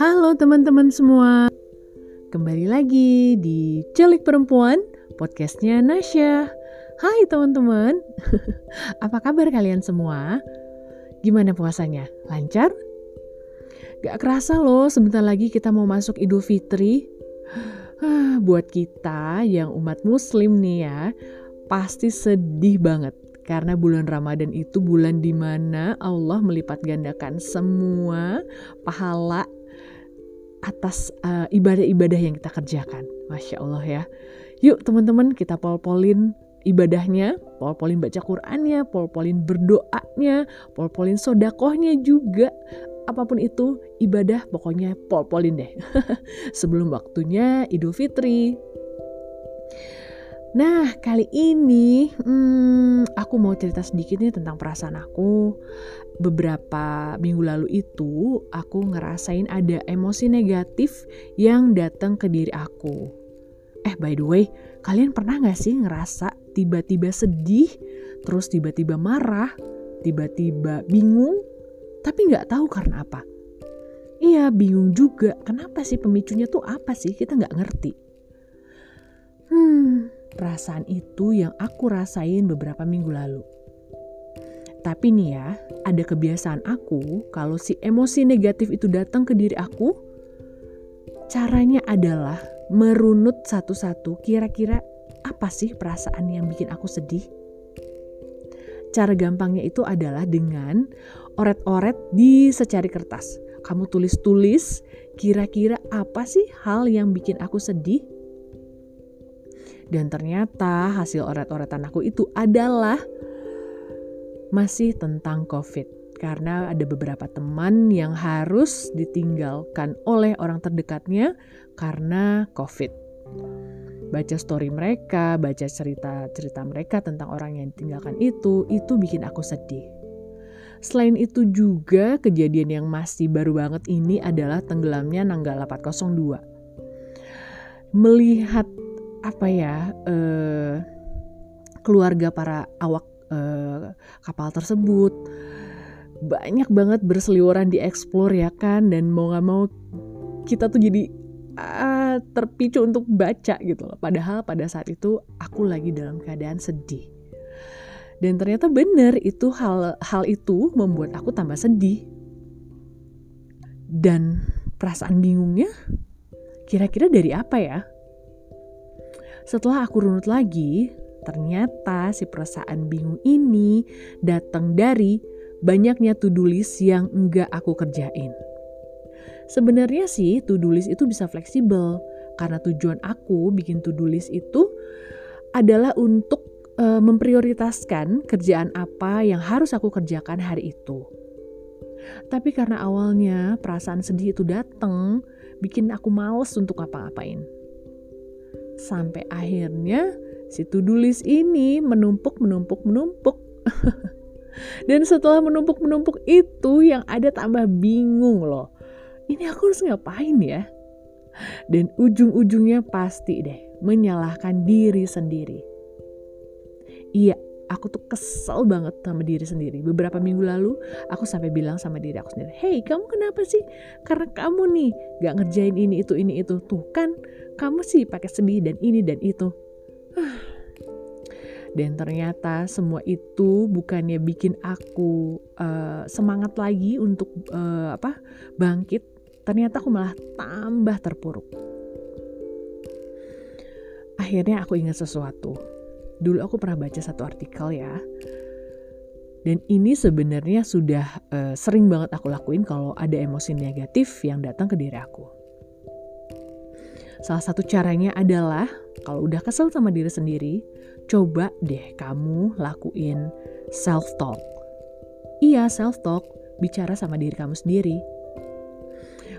Halo teman-teman semua, kembali lagi di Celik Perempuan, podcastnya Nasya. Hai teman-teman, apa kabar kalian semua? Gimana puasanya? Lancar? Gak kerasa loh, sebentar lagi kita mau masuk Idul Fitri. Buat kita yang umat muslim nih ya, pasti sedih banget karena bulan Ramadan itu bulan di mana Allah melipat gandakan semua pahala atas uh, ibadah-ibadah yang kita kerjakan. Masya Allah ya. Yuk teman-teman kita pol-polin ibadahnya, pol-polin baca Qur'annya, pol-polin berdoanya, pol-polin sodakohnya juga. Apa pun itu ibadah pokoknya pol-polin deh. Sebelum waktunya Idul Fitri. Nah, kali ini hmm, aku mau cerita sedikit nih tentang perasaan aku. Beberapa minggu lalu itu aku ngerasain ada emosi negatif yang datang ke diri aku. Eh, by the way, kalian pernah gak sih ngerasa tiba-tiba sedih, terus tiba-tiba marah, tiba-tiba bingung, tapi nggak tahu karena apa? Iya, bingung juga. Kenapa sih pemicunya tuh apa sih? Kita nggak ngerti. Perasaan itu yang aku rasain beberapa minggu lalu. Tapi nih ya, ada kebiasaan aku kalau si emosi negatif itu datang ke diri aku, caranya adalah merunut satu-satu kira-kira apa sih perasaan yang bikin aku sedih. Cara gampangnya itu adalah dengan oret-oret di secari kertas. Kamu tulis-tulis kira-kira apa sih hal yang bikin aku sedih dan ternyata hasil oret-oretan aku itu adalah masih tentang COVID. Karena ada beberapa teman yang harus ditinggalkan oleh orang terdekatnya karena COVID. Baca story mereka, baca cerita-cerita mereka tentang orang yang ditinggalkan itu, itu bikin aku sedih. Selain itu juga kejadian yang masih baru banget ini adalah tenggelamnya Nanggala 402. Melihat apa ya uh, keluarga para awak uh, kapal tersebut. Banyak banget berseliweran di explore ya kan dan mau nggak mau kita tuh jadi uh, terpicu untuk baca gitu loh. Padahal pada saat itu aku lagi dalam keadaan sedih. Dan ternyata bener itu hal hal itu membuat aku tambah sedih. Dan perasaan bingungnya kira-kira dari apa ya setelah aku runut lagi, ternyata si perasaan bingung ini datang dari banyaknya to-do list yang enggak aku kerjain. Sebenarnya sih to-do list itu bisa fleksibel karena tujuan aku bikin to-do list itu adalah untuk e, memprioritaskan kerjaan apa yang harus aku kerjakan hari itu. Tapi karena awalnya perasaan sedih itu datang, bikin aku males untuk ngapa-ngapain. Sampai akhirnya si to-do ini menumpuk, menumpuk, menumpuk. Dan setelah menumpuk-menumpuk itu yang ada tambah bingung loh. Ini aku harus ngapain ya? Dan ujung-ujungnya pasti deh menyalahkan diri sendiri. Iya, aku tuh kesel banget sama diri sendiri. Beberapa minggu lalu aku sampai bilang sama diri aku sendiri, Hey kamu kenapa sih? Karena kamu nih gak ngerjain ini itu ini itu. Tuh kan kamu sih pakai sedih dan ini dan itu. Dan ternyata semua itu bukannya bikin aku uh, semangat lagi untuk uh, apa bangkit. Ternyata aku malah tambah terpuruk. Akhirnya aku ingat sesuatu Dulu aku pernah baca satu artikel ya. Dan ini sebenarnya sudah uh, sering banget aku lakuin kalau ada emosi negatif yang datang ke diri aku. Salah satu caranya adalah kalau udah kesel sama diri sendiri, coba deh kamu lakuin self talk. Iya, self talk, bicara sama diri kamu sendiri.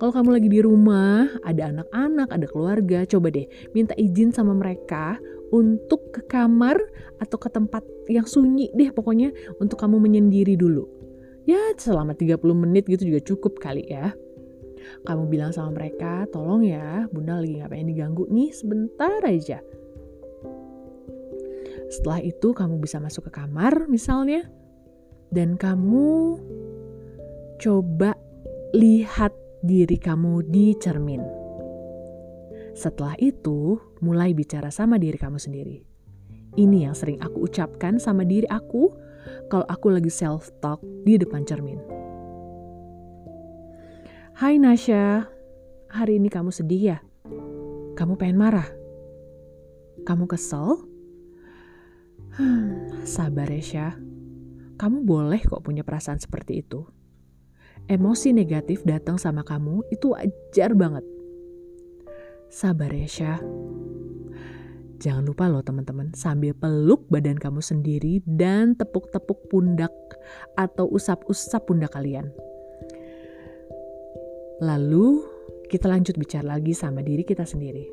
Kalau kamu lagi di rumah, ada anak-anak, ada keluarga, coba deh minta izin sama mereka untuk ke kamar atau ke tempat yang sunyi deh pokoknya untuk kamu menyendiri dulu. Ya selama 30 menit gitu juga cukup kali ya. Kamu bilang sama mereka, tolong ya bunda lagi ngapain diganggu nih sebentar aja. Setelah itu kamu bisa masuk ke kamar misalnya. Dan kamu coba lihat diri kamu di cermin. Setelah itu, mulai bicara sama diri kamu sendiri. Ini yang sering aku ucapkan sama diri aku kalau aku lagi self-talk di depan cermin. Hai Nasya, hari ini kamu sedih ya? Kamu pengen marah? Kamu kesel? Hmm, sabar ya Syah. Kamu boleh kok punya perasaan seperti itu. Emosi negatif datang sama kamu itu wajar banget. Sabar ya Syah. Jangan lupa loh teman-teman, sambil peluk badan kamu sendiri dan tepuk-tepuk pundak atau usap-usap pundak kalian. Lalu kita lanjut bicara lagi sama diri kita sendiri.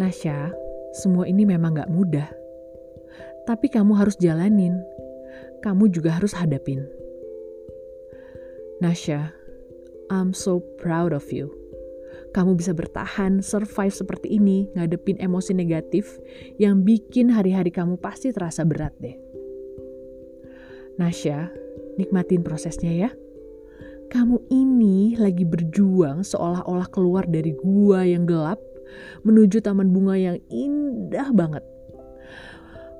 Nasya, semua ini memang gak mudah. Tapi kamu harus jalanin. Kamu juga harus hadapin. Nasya, I'm so proud of you. Kamu bisa bertahan, survive seperti ini, ngadepin emosi negatif yang bikin hari-hari kamu pasti terasa berat deh. Nasya, nikmatin prosesnya ya kamu ini lagi berjuang seolah-olah keluar dari gua yang gelap menuju taman bunga yang indah banget.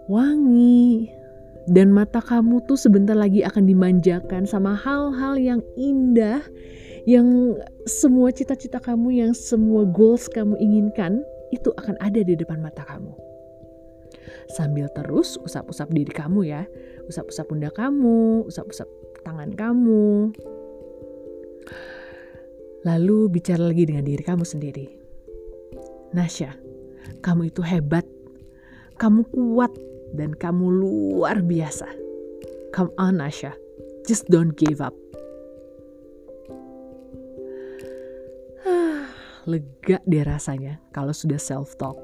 Wangi. Dan mata kamu tuh sebentar lagi akan dimanjakan sama hal-hal yang indah yang semua cita-cita kamu, yang semua goals kamu inginkan itu akan ada di depan mata kamu. Sambil terus usap-usap diri kamu ya, usap-usap pundak kamu, usap-usap tangan kamu, Lalu bicara lagi dengan diri kamu sendiri. Nasya, kamu itu hebat. Kamu kuat dan kamu luar biasa. Come on Nasya, just don't give up. lega deh rasanya kalau sudah self talk.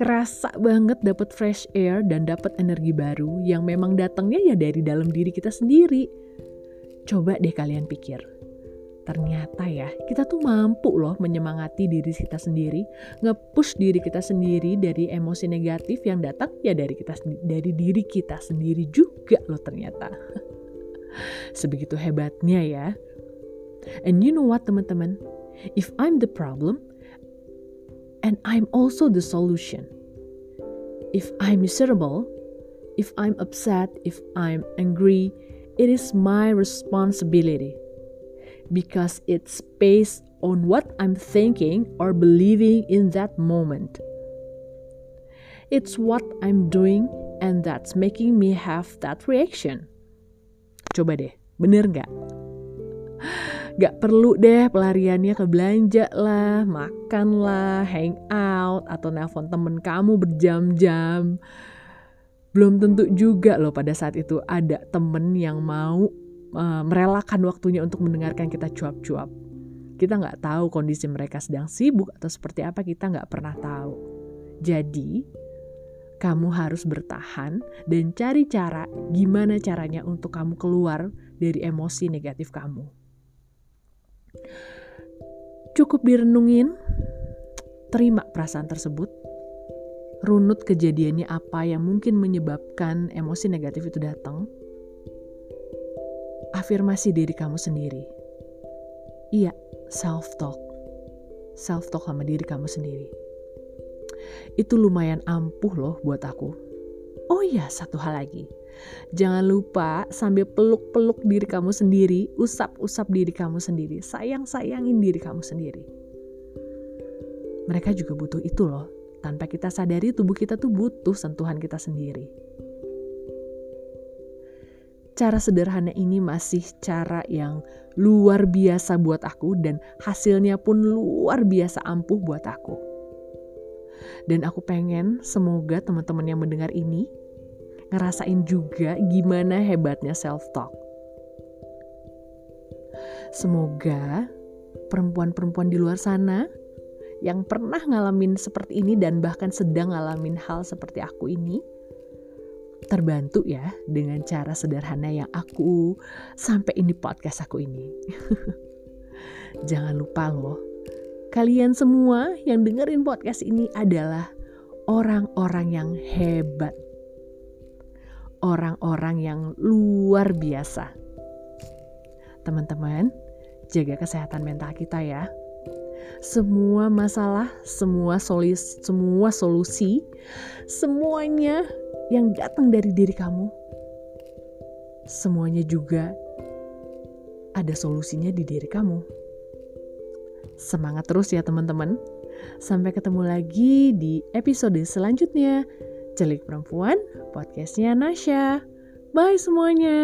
Kerasa banget dapat fresh air dan dapat energi baru yang memang datangnya ya dari dalam diri kita sendiri Coba deh kalian pikir. Ternyata ya, kita tuh mampu loh menyemangati diri kita sendiri, nge-push diri kita sendiri dari emosi negatif yang datang ya dari kita dari diri kita sendiri juga loh ternyata. Sebegitu hebatnya ya. And you know what teman-teman? If I'm the problem and I'm also the solution. If I'm miserable, if I'm upset, if I'm angry, it is my responsibility because it's based on what I'm thinking or believing in that moment. It's what I'm doing and that's making me have that reaction. Coba deh, bener nggak? Gak perlu deh pelariannya ke belanja lah, makan lah, hang out, atau nelpon temen kamu berjam-jam belum tentu juga loh pada saat itu ada temen yang mau uh, merelakan waktunya untuk mendengarkan kita cuap-cuap. Kita nggak tahu kondisi mereka sedang sibuk atau seperti apa kita nggak pernah tahu. Jadi kamu harus bertahan dan cari cara gimana caranya untuk kamu keluar dari emosi negatif kamu. Cukup direnungin, terima perasaan tersebut, runut kejadiannya apa yang mungkin menyebabkan emosi negatif itu datang, afirmasi diri kamu sendiri. Iya, self-talk. Self-talk sama diri kamu sendiri. Itu lumayan ampuh loh buat aku. Oh iya, satu hal lagi. Jangan lupa sambil peluk-peluk diri kamu sendiri, usap-usap diri kamu sendiri, sayang-sayangin diri kamu sendiri. Mereka juga butuh itu loh, tanpa kita sadari tubuh kita tuh butuh sentuhan kita sendiri. Cara sederhana ini masih cara yang luar biasa buat aku dan hasilnya pun luar biasa ampuh buat aku. Dan aku pengen semoga teman-teman yang mendengar ini ngerasain juga gimana hebatnya self-talk. Semoga perempuan-perempuan di luar sana yang pernah ngalamin seperti ini dan bahkan sedang ngalamin hal seperti aku ini terbantu ya dengan cara sederhana yang aku sampai ini podcast aku ini. Jangan lupa loh, kalian semua yang dengerin podcast ini adalah orang-orang yang hebat. orang-orang yang luar biasa. Teman-teman, jaga kesehatan mental kita ya. Semua masalah, semua solusi, semua solusi, semuanya yang datang dari diri kamu, semuanya juga ada solusinya di diri kamu. Semangat terus ya teman-teman. Sampai ketemu lagi di episode selanjutnya. Celik Perempuan, podcastnya Nasya. Bye semuanya.